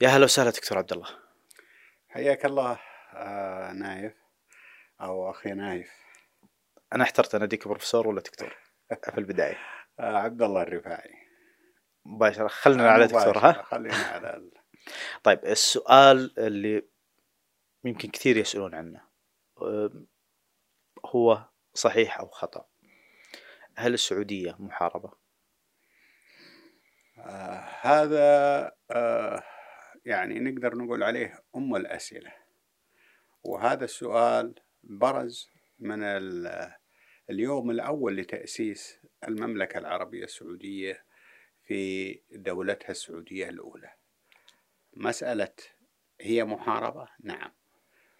يا هلا وسهلا دكتور عبد الله حياك الله آه نايف أو أخي نايف. أنا احترت اناديك بروفيسور ولا دكتور؟ في البداية. آه عبد الله الرفاعي. مباشرة خلنا على دكتور ها؟ خلينا على ال... طيب السؤال اللي يمكن كثير يسألون عنه هو صحيح أو خطأ؟ هل السعودية محاربة؟ آه هذا آه يعني نقدر نقول عليه أم الأسئلة. وهذا السؤال برز من ال- اليوم الأول لتأسيس المملكة العربية السعودية في دولتها السعودية الأولى. مسألة هي محاربة؟ نعم.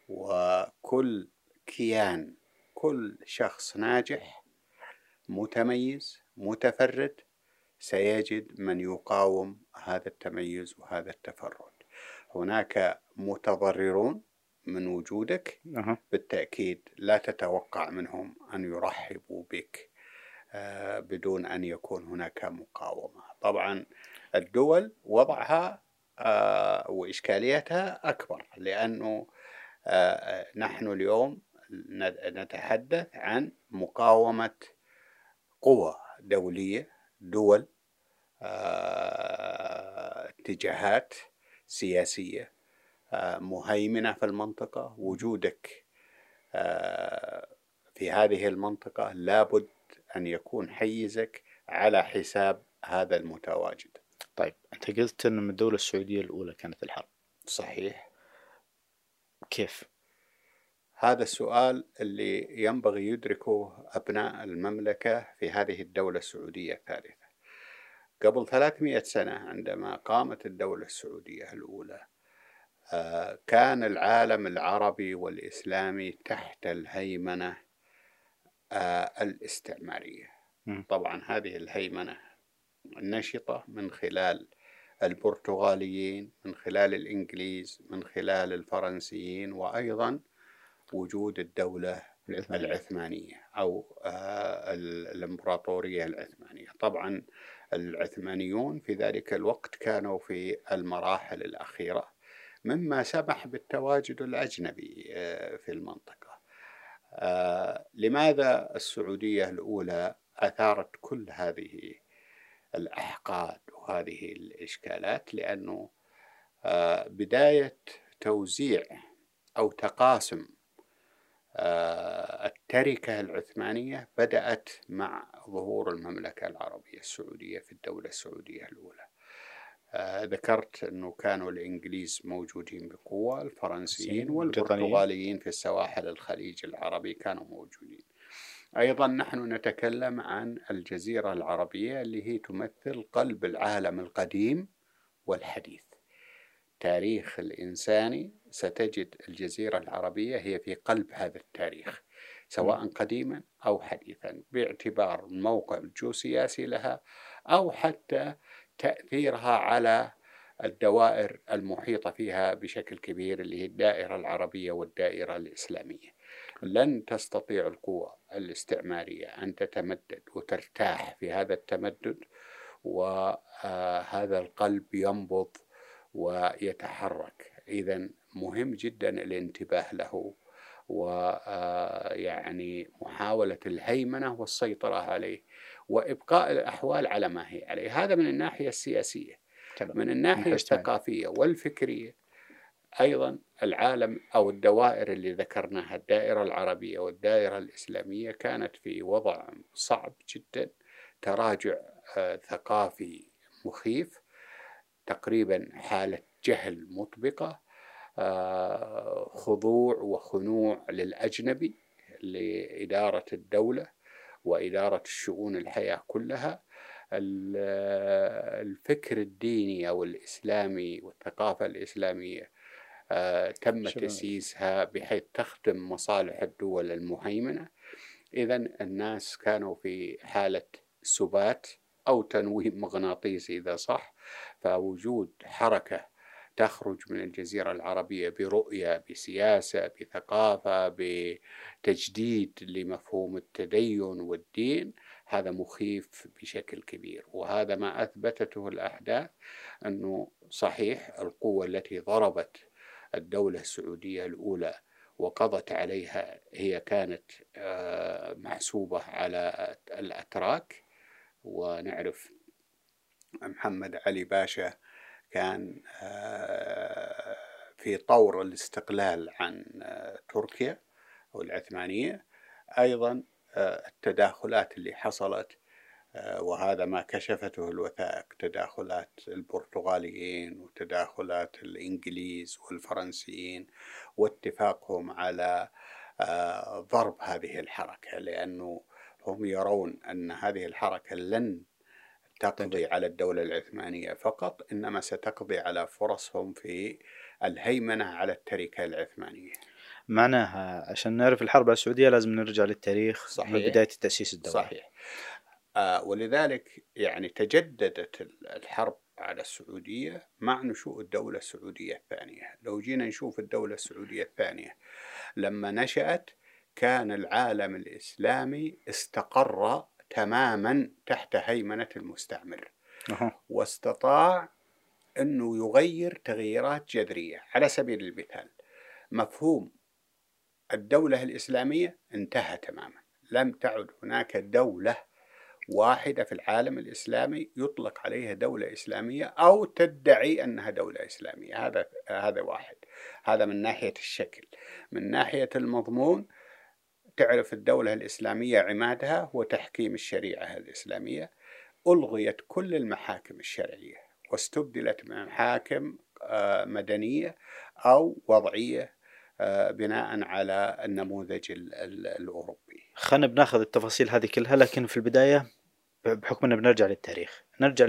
وكل كيان كل شخص ناجح متميز متفرد سيجد من يقاوم هذا التميز وهذا التفرد. هناك متضررون من وجودك أها. بالتأكيد لا تتوقع منهم أن يرحبوا بك آه، بدون أن يكون هناك مقاومة طبعا الدول وضعها آه، وإشكاليتها أكبر لأنه آه، نحن اليوم نتحدث عن مقاومة قوى دولية دول اتجاهات سياسية. آه، مهيمنة في المنطقة. وجودك آه، في هذه المنطقة لابد أن يكون حيزك على حساب هذا المتواجد. طيب أنت قلت إن من الدولة السعودية الأولى كانت الحرب. صحيح. كيف؟ هذا السؤال اللي ينبغي يدركه أبناء المملكة في هذه الدولة السعودية الثالثة. قبل 300 سنة عندما قامت الدولة السعودية الأولى آه، كان العالم العربي والإسلامي تحت الهيمنة آه، الاستعمارية. طبعا هذه الهيمنة نشطة من خلال البرتغاليين من خلال الإنجليز من خلال الفرنسيين وأيضا وجود الدولة العثمانية. العثمانية أو آه، ال- الإمبراطورية العثمانية طبعا العثمانيون في ذلك الوقت كانوا في المراحل الأخيرة مما سمح بالتواجد الأجنبي آه، في المنطقة. آه، لماذا السعودية الأولى أثارت كل هذه الأحقاد وهذه الإشكالات؟ لأنه آه، بداية توزيع أو تقاسم التركة العثمانية بدأت مع ظهور المملكة العربية السعودية في الدولة السعودية الأولى. آه، ذكرت أنه كانوا الإنجليز موجودين بقوة الفرنسيين. والبرتغاليين في السواحل الخليج العربي كانوا موجودين. أيضا نحن نتكلم عن الجزيرة العربية اللي هي تمثل قلب العالم القديم والحديث. تاريخ الإنساني ستجد الجزيرة العربية هي في قلب هذا التاريخ سواء قديما أو حديثا باعتبار الموقع الجيوسياسي لها أو حتى تأثيرها على الدوائر المحيطة فيها بشكل كبير اللي هي الدائرة العربية والدائرة الإسلامية. لن تستطيع القوى الاستعمارية أن تتمدد وترتاح في هذا التمدد وهذا القلب ينبض ويتحرك. إذا مهم جدا الانتباه له ويعني محاولة الهيمنة والسيطرة عليه وإبقاء الأحوال على ما هي عليه هذا من الناحية السياسية تمام. من الناحية. الثقافية والفكرية أيضا العالم أو الدوائر اللي ذكرناها الدائرة العربية والدائرة الإسلامية كانت في وضع صعب جدا تراجع آه، ثقافي مخيف تقريبا حالة جهل مطبقة آه، خضوع وخنوع للأجنبي لإدارة الدولة وإدارة الشؤون الحياة كلها ال- الفكر الديني أو الإسلامي والثقافة الإسلامية آه، تم شباب. تسييسها بحيث تخدم مصالح الدول المهيمنة إذا الناس كانوا في حالة سبات أو تنويم مغناطيسي إذا صح فوجود حركة تخرج من الجزيرة العربية برؤية بسياسة بثقافة بتجديد لمفهوم التدين والدين. هذا مخيف بشكل كبير. وهذا ما أثبتته الأحداث أنه صحيح القوة التي ضربت الدولة السعودية الأولى وقضت عليها هي كانت آه، محسوبة على الأتراك. ونعرف محمد علي باشا كان آه، في طور الاستقلال عن آه، تركيا أو العثمانية أيضا التداخلات اللي حصلت وهذا ما كشفته الوثائق تداخلات البرتغاليين وتداخلات الإنجليز والفرنسيين واتفاقهم على آه، ضرب هذه الحركة لأنه هم يرون أن هذه الحركة لن تقضي على الدولة العثمانية فقط إنما ستقضي على فرصهم في الهيمنة على التركة العثمانية. معناها عشان نعرف الحرب السعودية لازم نرجع للتاريخ صحيح. من بداية تأسيس الدولة صحيح. آه ولذلك يعني تجددت الحرب على السعودية مع نشوء الدولة السعودية الثانية. لو جينا نشوف الدولة السعودية الثانية لما نشأت كان العالم الإسلامي استقر تماما تحت هيمنة المستعمر. أه. واستطاع أنه يغير تغييرات جذرية على سبيل المثال. مفهوم الدولة الإسلامية انتهى تماما. لم تعد هناك دولة واحدة في العالم الإسلامي يطلق عليها دولة إسلامية أو تدعي أنها دولة إسلامية. هذا هذا واحد. هذا من ناحية الشكل. من ناحية المضمون تعرف الدولة الإسلامية عمادها هو تحكيم الشريعة الإسلامية ألغيت كل المحاكم الشرعية واستبدلت بمحاكم آه، مدنية أو وضعية آه، بناء على النموذج الأوروبي خلينا بناخذ التفاصيل هذه كلها لكن في البداية بحكم أننا بنرجع للتاريخ نرجع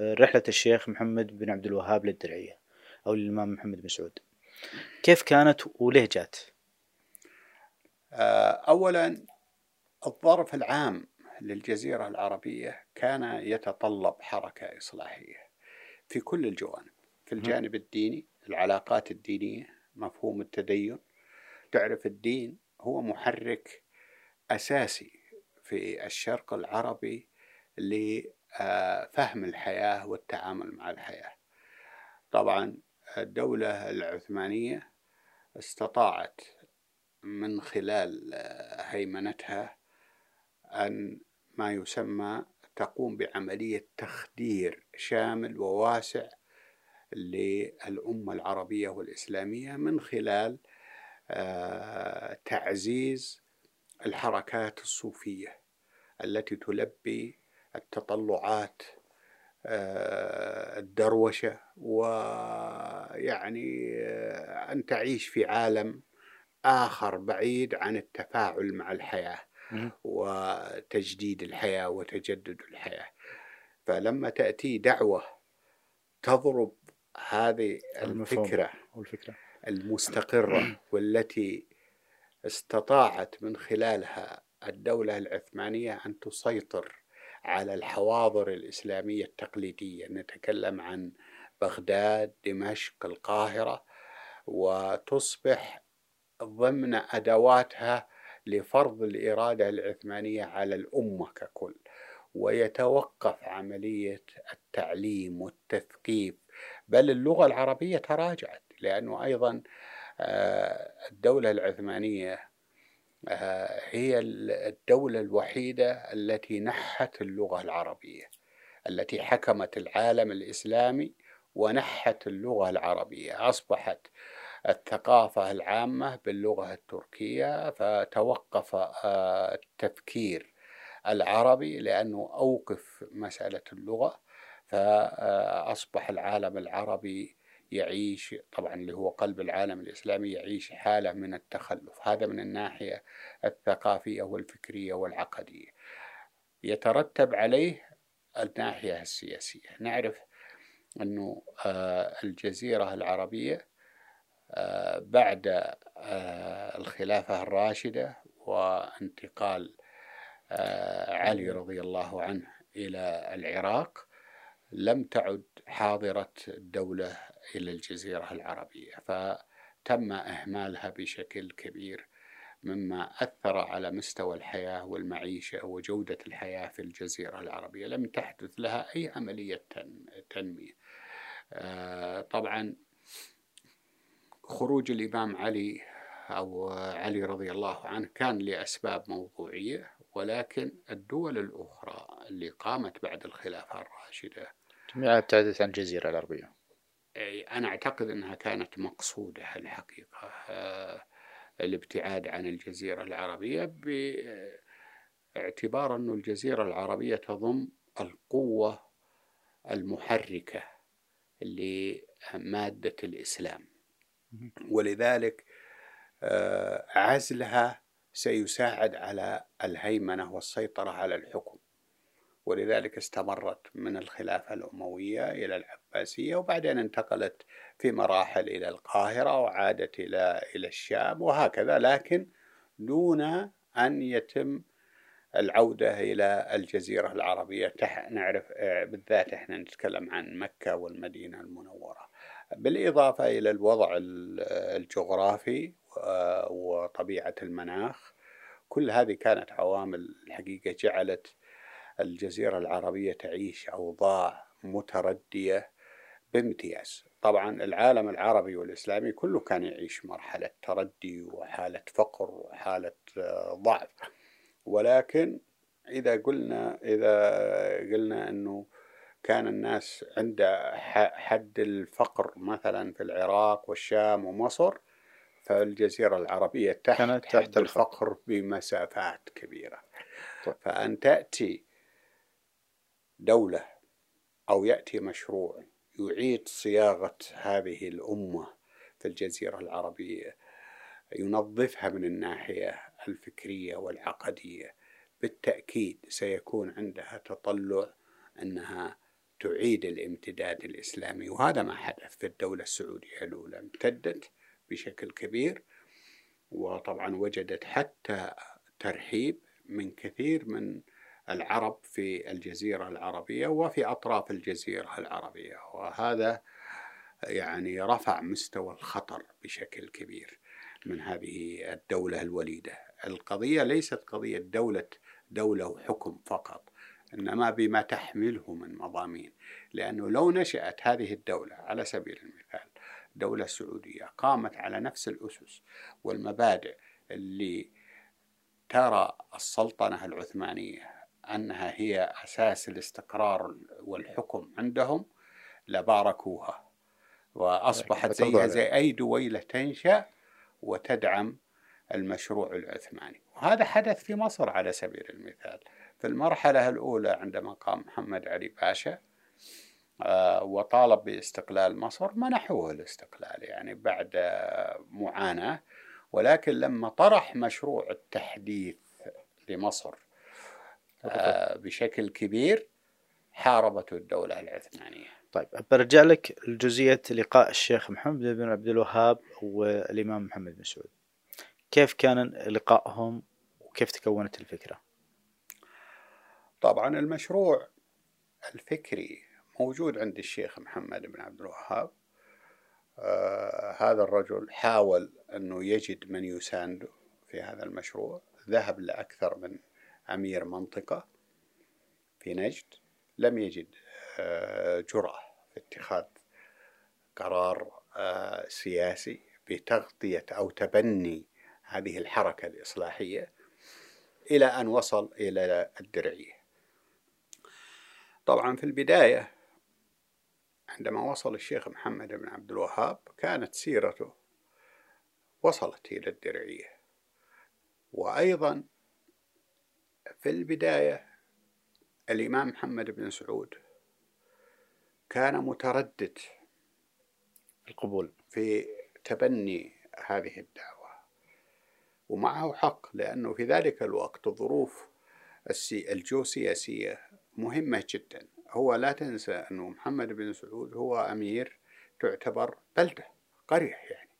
لرحلة الشيخ محمد بن عبد الوهاب للدرعية أو الإمام محمد بن سعود كيف كانت وليه جات؟ آه، أولا الظرف العام للجزيرة العربية كان يتطلب حركة إصلاحية في كل الجوانب في الجانب الديني العلاقات الدينية مفهوم التدين. تعرف الدين هو محرك أساسي في الشرق العربي لفهم الحياة والتعامل مع الحياة. طبعا الدولة العثمانية استطاعت من خلال هيمنتها أن ما يسمى تقوم بعملية تخدير شامل وواسع للأمة العربية والإسلامية من خلال آه، تعزيز الحركات الصوفية التي تلبي التطلعات آه، الدروشة ويعني آه، أن تعيش في عالم آخر بعيد عن التفاعل مع الحياة وتجديد الحياة وتجدد الحياة. فلما تأتي دعوة تضرب هذه الفكرة المستقرة والتي استطاعت من خلالها الدولة العثمانية أن تسيطر على الحواضر الإسلامية التقليدية. نتكلم عن بغداد دمشق القاهرة وتصبح ضمن أدواتها لفرض الإرادة العثمانية على الأمة ككل ويتوقف عملية التعليم والتثقيف. بل اللغة العربية تراجعت لأنه أيضا آه، الدولة العثمانية آه، هي الدولة الوحيدة التي نحت اللغة العربية التي حكمت العالم الإسلامي ونحت اللغة العربية. أصبحت الثقافة العامة باللغة التركية فتوقف آه، التفكير العربي لأنه أوقف مسألة اللغة فأصبح العالم العربي يعيش طبعا اللي هو قلب العالم الإسلامي يعيش حالة من التخلف. هذا من الناحية الثقافية والفكرية والعقدية. يترتب عليه الناحية السياسية. نعرف أنه آه، الجزيرة العربية آه، بعد آه، الخلافة الراشدة وانتقال علي رضي الله عنه إلى العراق لم تعد حاضرة الدولة إلى الجزيرة العربية. فتم إهمالها بشكل كبير مما أثر على مستوى الحياة والمعيشة وجودة الحياة في الجزيرة العربية. لم تحدث لها أي عملية تنمية. آه، طبعا خروج الإمام علي أو علي رضي الله عنه كان لأسباب موضوعية ولكن الدول الأخرى اللي قامت بعد الخلافة الراشدة. جميعها ابتعدت عن الجزيرة العربية. أنا أعتقد أنها كانت مقصودة الحقيقة آه، الابتعاد عن الجزيرة العربية باعتبار أن الجزيرة العربية تضم القوة المحركة لمادة الإسلام. ولذلك آه، عزلها سيساعد على الهيمنة والسيطرة على الحكم. ولذلك استمرت من الخلافة الأموية إلى العباسية وبعدين انتقلت في مراحل إلى القاهرة وعادت إلى إلى الشام وهكذا لكن دون أن يتم العودة إلى الجزيرة العربية. نعرف آه، بالذات إحنا نتكلم عن مكة والمدينة المنورة. بالإضافة إلى الوضع الجغرافي وطبيعة المناخ كل هذه كانت عوامل الحقيقة جعلت الجزيرة العربية تعيش أوضاع متردية بامتياز. طبعا العالم العربي والإسلامي كله كان يعيش مرحلة تردي وحالة فقر وحالة آه، ضعف. ولكن إذا قلنا إذا قلنا أنه كان الناس عند حد الفقر مثلا في العراق والشام ومصر فالجزيرة العربية تحت, كانت تحت حد الفقر بمسافات كبيرة طيب. فأن تأتي دولة أو يأتي مشروع يعيد صياغة هذه الأمة في الجزيرة العربية ينظفها من الناحية الفكرية والعقدية بالتأكيد سيكون عندها تطلع أنها تعيد الامتداد الإسلامي وهذا ما حدث في الدولة السعودية الأولى امتدت بشكل كبير وطبعا وجدت حتى ترحيب من كثير من العرب في الجزيرة العربية وفي أطراف الجزيرة العربية وهذا يعني رفع مستوى الخطر بشكل كبير من هذه الدولة الوليدة. القضية ليست قضية دولة دولة وحكم فقط. إنما بما تحمله من مضامين. لأنه لو نشأت هذه الدولة على سبيل المثال دولة سعودية قامت على نفس الأسس والمبادئ اللي ترى السلطنة العثمانية أنها هي أساس الاستقرار والحكم عندهم لباركوها. وأصبحت زيها زي أي دويلة تنشأ وتدعم المشروع العثماني. وهذا حدث في مصر على سبيل المثال. في المرحلة الأولى عندما قام محمد علي باشا آه، وطالب باستقلال مصر منحوه الاستقلال يعني بعد معاناة. ولكن لما طرح مشروع التحديث لمصر آه، بشكل كبير حاربته الدولة العثمانية. طيب برجع لك لجزئية لقاء الشيخ محمد بن عبد الوهاب والإمام محمد بن سعود. كيف كان لقائهم وكيف تكونت الفكرة؟ طبعا المشروع الفكري موجود عند الشيخ محمد بن عبد الوهاب. آه هذا الرجل حاول أنه يجد من يسانده في هذا المشروع. ذهب لأكثر من أمير منطقة في نجد. لم يجد آه جرأة في اتخاذ قرار آه سياسي بتغطية أو تبني هذه الحركة الإصلاحية إلى أن وصل إلى الدرعية. طبعا في البداية عندما وصل الشيخ محمد بن عبد الوهاب كانت سيرته وصلت إلى الدرعية. وأيضا في البداية الإمام محمد بن سعود كان متردد القبول. في تبني هذه الدعوة. ومعه حق لأنه في ذلك الوقت الظروف الجيوسياسية مهمة جدا. هو لا تنسى أنه محمد بن سعود هو أمير تعتبر بلدة قرية يعني.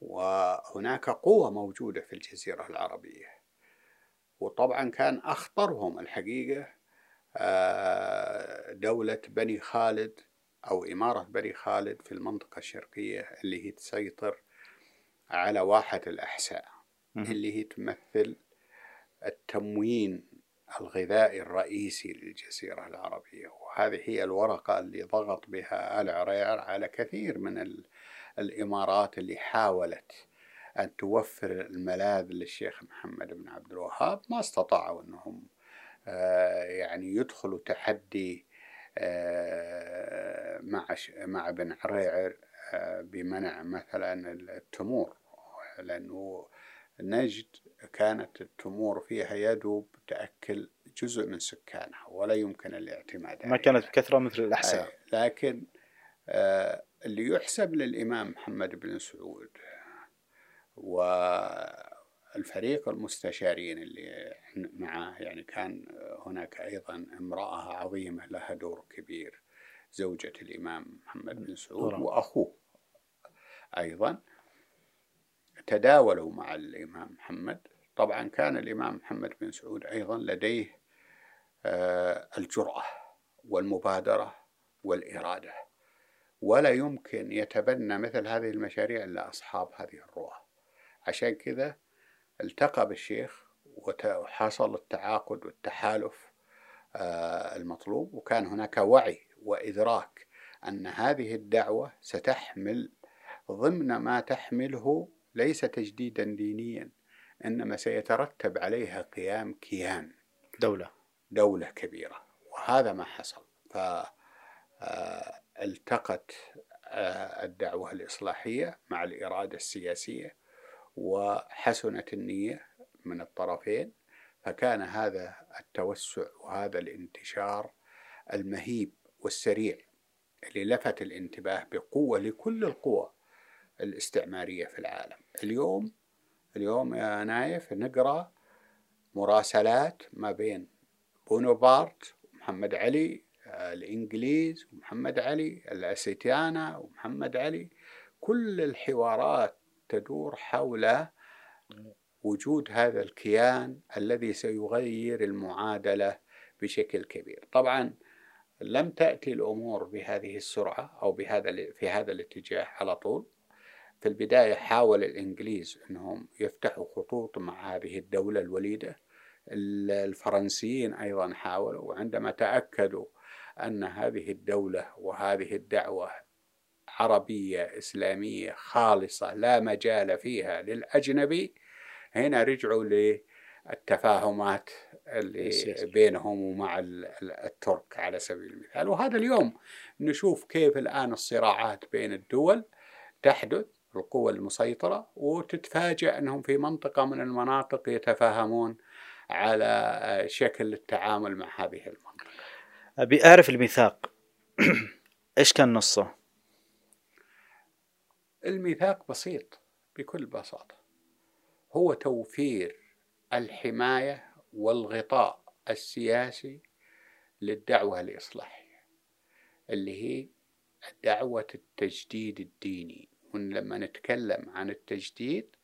وهناك قوة موجودة في الجزيرة العربية. وطبعا كان أخطرهم الحقيقة آه، دولة بني خالد أو إمارة بني خالد في المنطقة الشرقية اللي هي تسيطر على واحة الأحساء اللي هي تمثل التموين الغذائي الرئيسي للجزيرة العربية وهذه هي الورقة اللي ضغط بها آل عرير على كثير من الإمارات اللي حاولت أن توفر الملاذ للشيخ محمد بن عبد الوهاب ما استطاعوا أنهم آه، يعني يدخلوا تحدي آه، مع مع بن عريعر آه، بمنع مثلا التمور لأنه نجد كانت التمور فيها يدوب تأكل جزء من سكانها ولا يمكن الاعتماد عليها ما كانت بكثرة مثل الأحساء لكن اللي يحسب للإمام محمد بن سعود والفريق المستشارين اللي معه يعني كان هناك أيضا امرأة عظيمة لها دور كبير زوجة الإمام محمد بن سعود وأخوه أيضا. تداولوا مع الإمام محمد. طبعا كان الإمام محمد بن سعود أيضا لديه آه، الجرأة والمبادرة والإرادة ولا يمكن يتبنى مثل هذه المشاريع إلا أصحاب هذه الرؤى عشان كذا التقى بالشيخ وحصل التعاقد والتحالف آه، المطلوب وكان هناك وعي وإدراك أن هذه الدعوة ستحمل ضمن ما تحمله ليس تجديدا دينيا إنما سيترتب عليها قيام كيان. دولة. دولة كبيرة. وهذا ما حصل. فالتقت آه، الدعوة الإصلاحية مع الإرادة السياسية وحسنت النية من الطرفين. فكان هذا التوسع وهذا الانتشار المهيب والسريع اللي لفت الانتباه بقوة لكل القوى. الاستعمارية في العالم. اليوم اليوم يا نايف نقرأ مراسلات ما بين بونابرت ومحمد علي الإنجليز ومحمد علي الأستانة ومحمد علي. كل الحوارات تدور حول وجود هذا الكيان الذي سيغير المعادلة بشكل كبير. طبعا لم تأتي الأمور بهذه السرعة أو بهذا في هذا الاتجاه على طول. في البداية حاول الإنجليز أنهم يفتحوا خطوط مع هذه الدولة الوليدة. الفرنسيين أيضا حاولوا وعندما تأكدوا أن هذه الدولة وهذه الدعوة عربية إسلامية خالصة لا مجال فيها للأجنبي هنا رجعوا للتفاهمات اللي بينهم ومع الترك على سبيل المثال. وهذا اليوم نشوف كيف الآن الصراعات بين الدول تحدث. القوى المسيطرة وتتفاجأ أنهم في منطقة من المناطق يتفاهمون على شكل التعامل مع هذه المنطقة. أبي أعرف الميثاق. إيش كان نصه؟ الميثاق بسيط بكل بساطة. هو توفير الحماية والغطاء السياسي للدعوة الإصلاحية اللي هي دعوة التجديد الديني. ولما نتكلم عن التجديد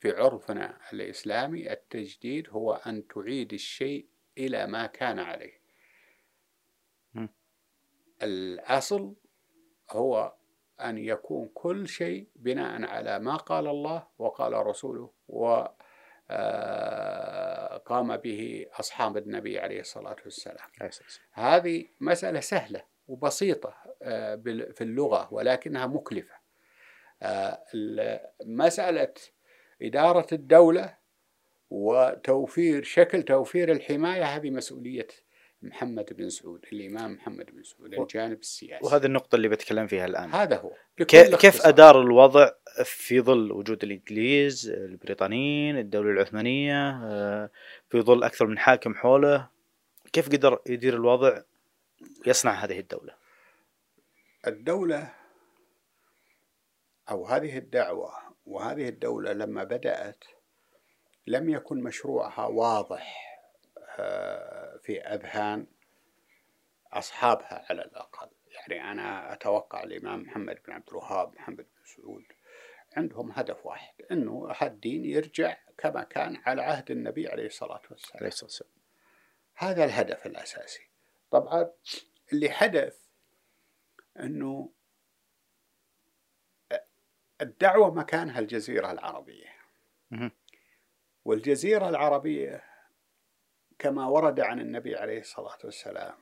في عرفنا الإسلامي التجديد هو أن تعيد الشيء إلى ما كان عليه. الأصل هو أن يكون كل شيء بناء على ما قال الله وقال رسوله وقام آه، به أصحاب النبي عليه الصلاة والسلام. هذه مسألة سهلة وبسيطة آه، في اللغة ولكنها مكلفة. مسألة إدارة الدولة وتوفير شكل توفير الحماية هذه مسؤولية محمد بن سعود الإمام محمد بن سعود الجانب السياسي. وهذه النقطة اللي بتكلم فيها الآن. هذا هو. كيف أدار الوضع في ظل وجود الإنجليز البريطانيين الدولة العثمانية آه، في ظل أكثر من حاكم حوله؟ كيف قدر يدير الوضع يصنع هذه الدولة؟ الدولة أو هذه الدعوة وهذه الدولة لما بدأت لم يكن مشروعها واضح آه، في أذهان أصحابها على الأقل. يعني أنا أتوقع الإمام محمد بن عبد الوهاب محمد بن سعود عندهم هدف واحد أنه الدين يرجع كما كان على عهد النبي عليه الصلاة والسلام. عليه الصلاة والسلام. هذا الهدف الأساسي. طبعا اللي حدث أنه الدعوة مكانها الجزيرة العربية. والجزيرة العربية كما ورد عن النبي عليه الصلاة والسلام.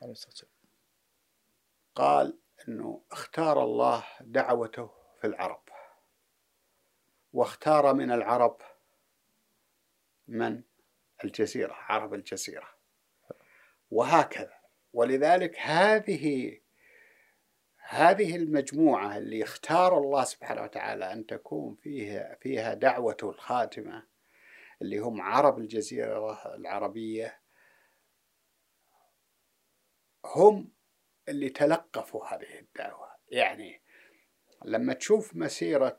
قال أنه اختار الله دعوته في العرب. واختار من العرب من؟ الجزيرة عرب الجزيرة. وهكذا. ولذلك هذه هذه المجموعة اللي اختار الله سبحانه وتعالى أن تكون فيها فيها دعوته الخاتمة اللي هم عرب الجزيرة العربية هم اللي تلقفوا هذه الدعوة. يعني لما تشوف مسيرة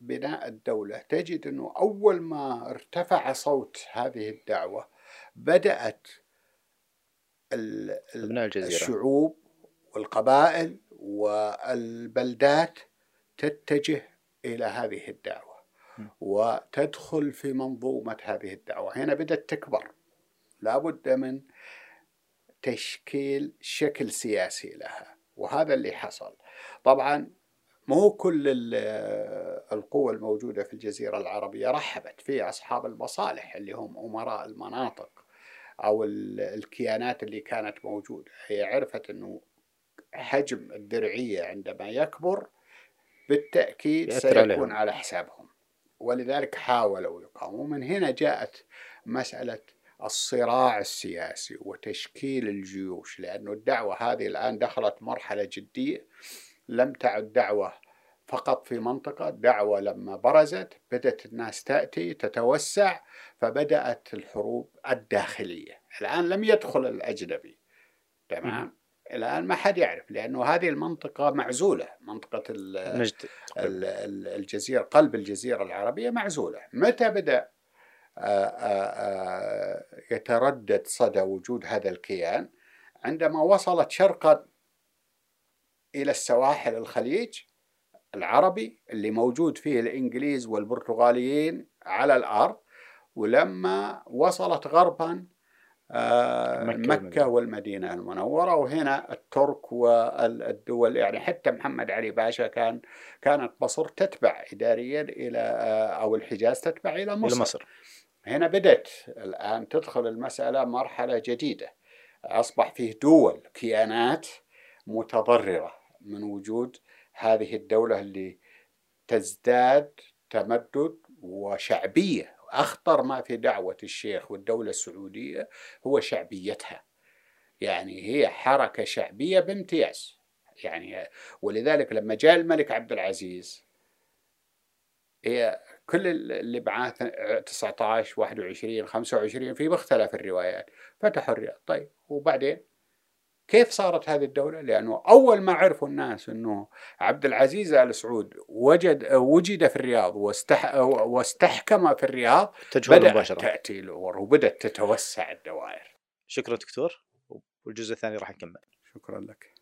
بناء الدولة تجد أنه أول ما ارتفع صوت هذه الدعوة بدأت الشعوب والقبائل والبلدات تتجه إلى هذه الدعوة وتدخل في منظومة هذه الدعوة. هنا بدأت تكبر. لابد من تشكيل شكل سياسي لها وهذا اللي حصل. طبعا مو كل القوى الموجودة في الجزيرة العربية رحبت في أصحاب المصالح اللي هم أمراء المناطق أو الكيانات اللي كانت موجودة. هي عرفت أنه حجم الدرعية عندما يكبر بالتأكيد سيكون. على حسابهم. ولذلك حاولوا يقاوموا من هنا جاءت مسألة الصراع السياسي وتشكيل الجيوش لأن الدعوة هذه الآن دخلت مرحلة جدية. لم تعد دعوة فقط في منطقة دعوة لما برزت بدأت الناس تأتي تتوسع فبدأت الحروب الداخلية. الآن لم يدخل الأجنبي. تمام؟ الآن ما حد يعرف لأنه هذه المنطقة معزولة. منطقة الجزيرة قلب الجزيرة العربية معزولة. متى بدأ؟ آه، آه، آه، يتردد صدى وجود هذا الكيان عندما وصلت شرقا إلى السواحل الخليج العربي اللي موجود فيه الإنجليز والبرتغاليين على الأرض ولما وصلت غربا مكة, مكة والمدينة. المنورة وهنا الترك والدول يعني حتى محمد علي باشا كان كانت مصر تتبع إداريا إلى أو الحجاز تتبع إلى مصر, إلى مصر. هنا بدأت الآن تدخل المسألة مرحلة جديدة. أصبح فيه دول كيانات متضررة من وجود هذه الدولة اللي تزداد تمدد وشعبية أخطر ما في دعوة الشيخ والدولة السعودية هو شعبيتها. يعني هي حركة شعبية بامتياز. يعني ولذلك لما جاء الملك عبد العزيز هي كل اللي معاه 19 21 25 في مختلف الروايات فتحوا الرياض. طيب وبعدين؟ كيف صارت هذه الدولة؟ لأنه أول ما عرفوا الناس أنه عبد العزيز آل سعود وجد وجد في الرياض واستح واستحكم في الرياض بدأت مباشرة. تأتي الأمور وبدأت تتوسع الدوائر شكرا دكتور والجزء الثاني راح نكمل شكرا لك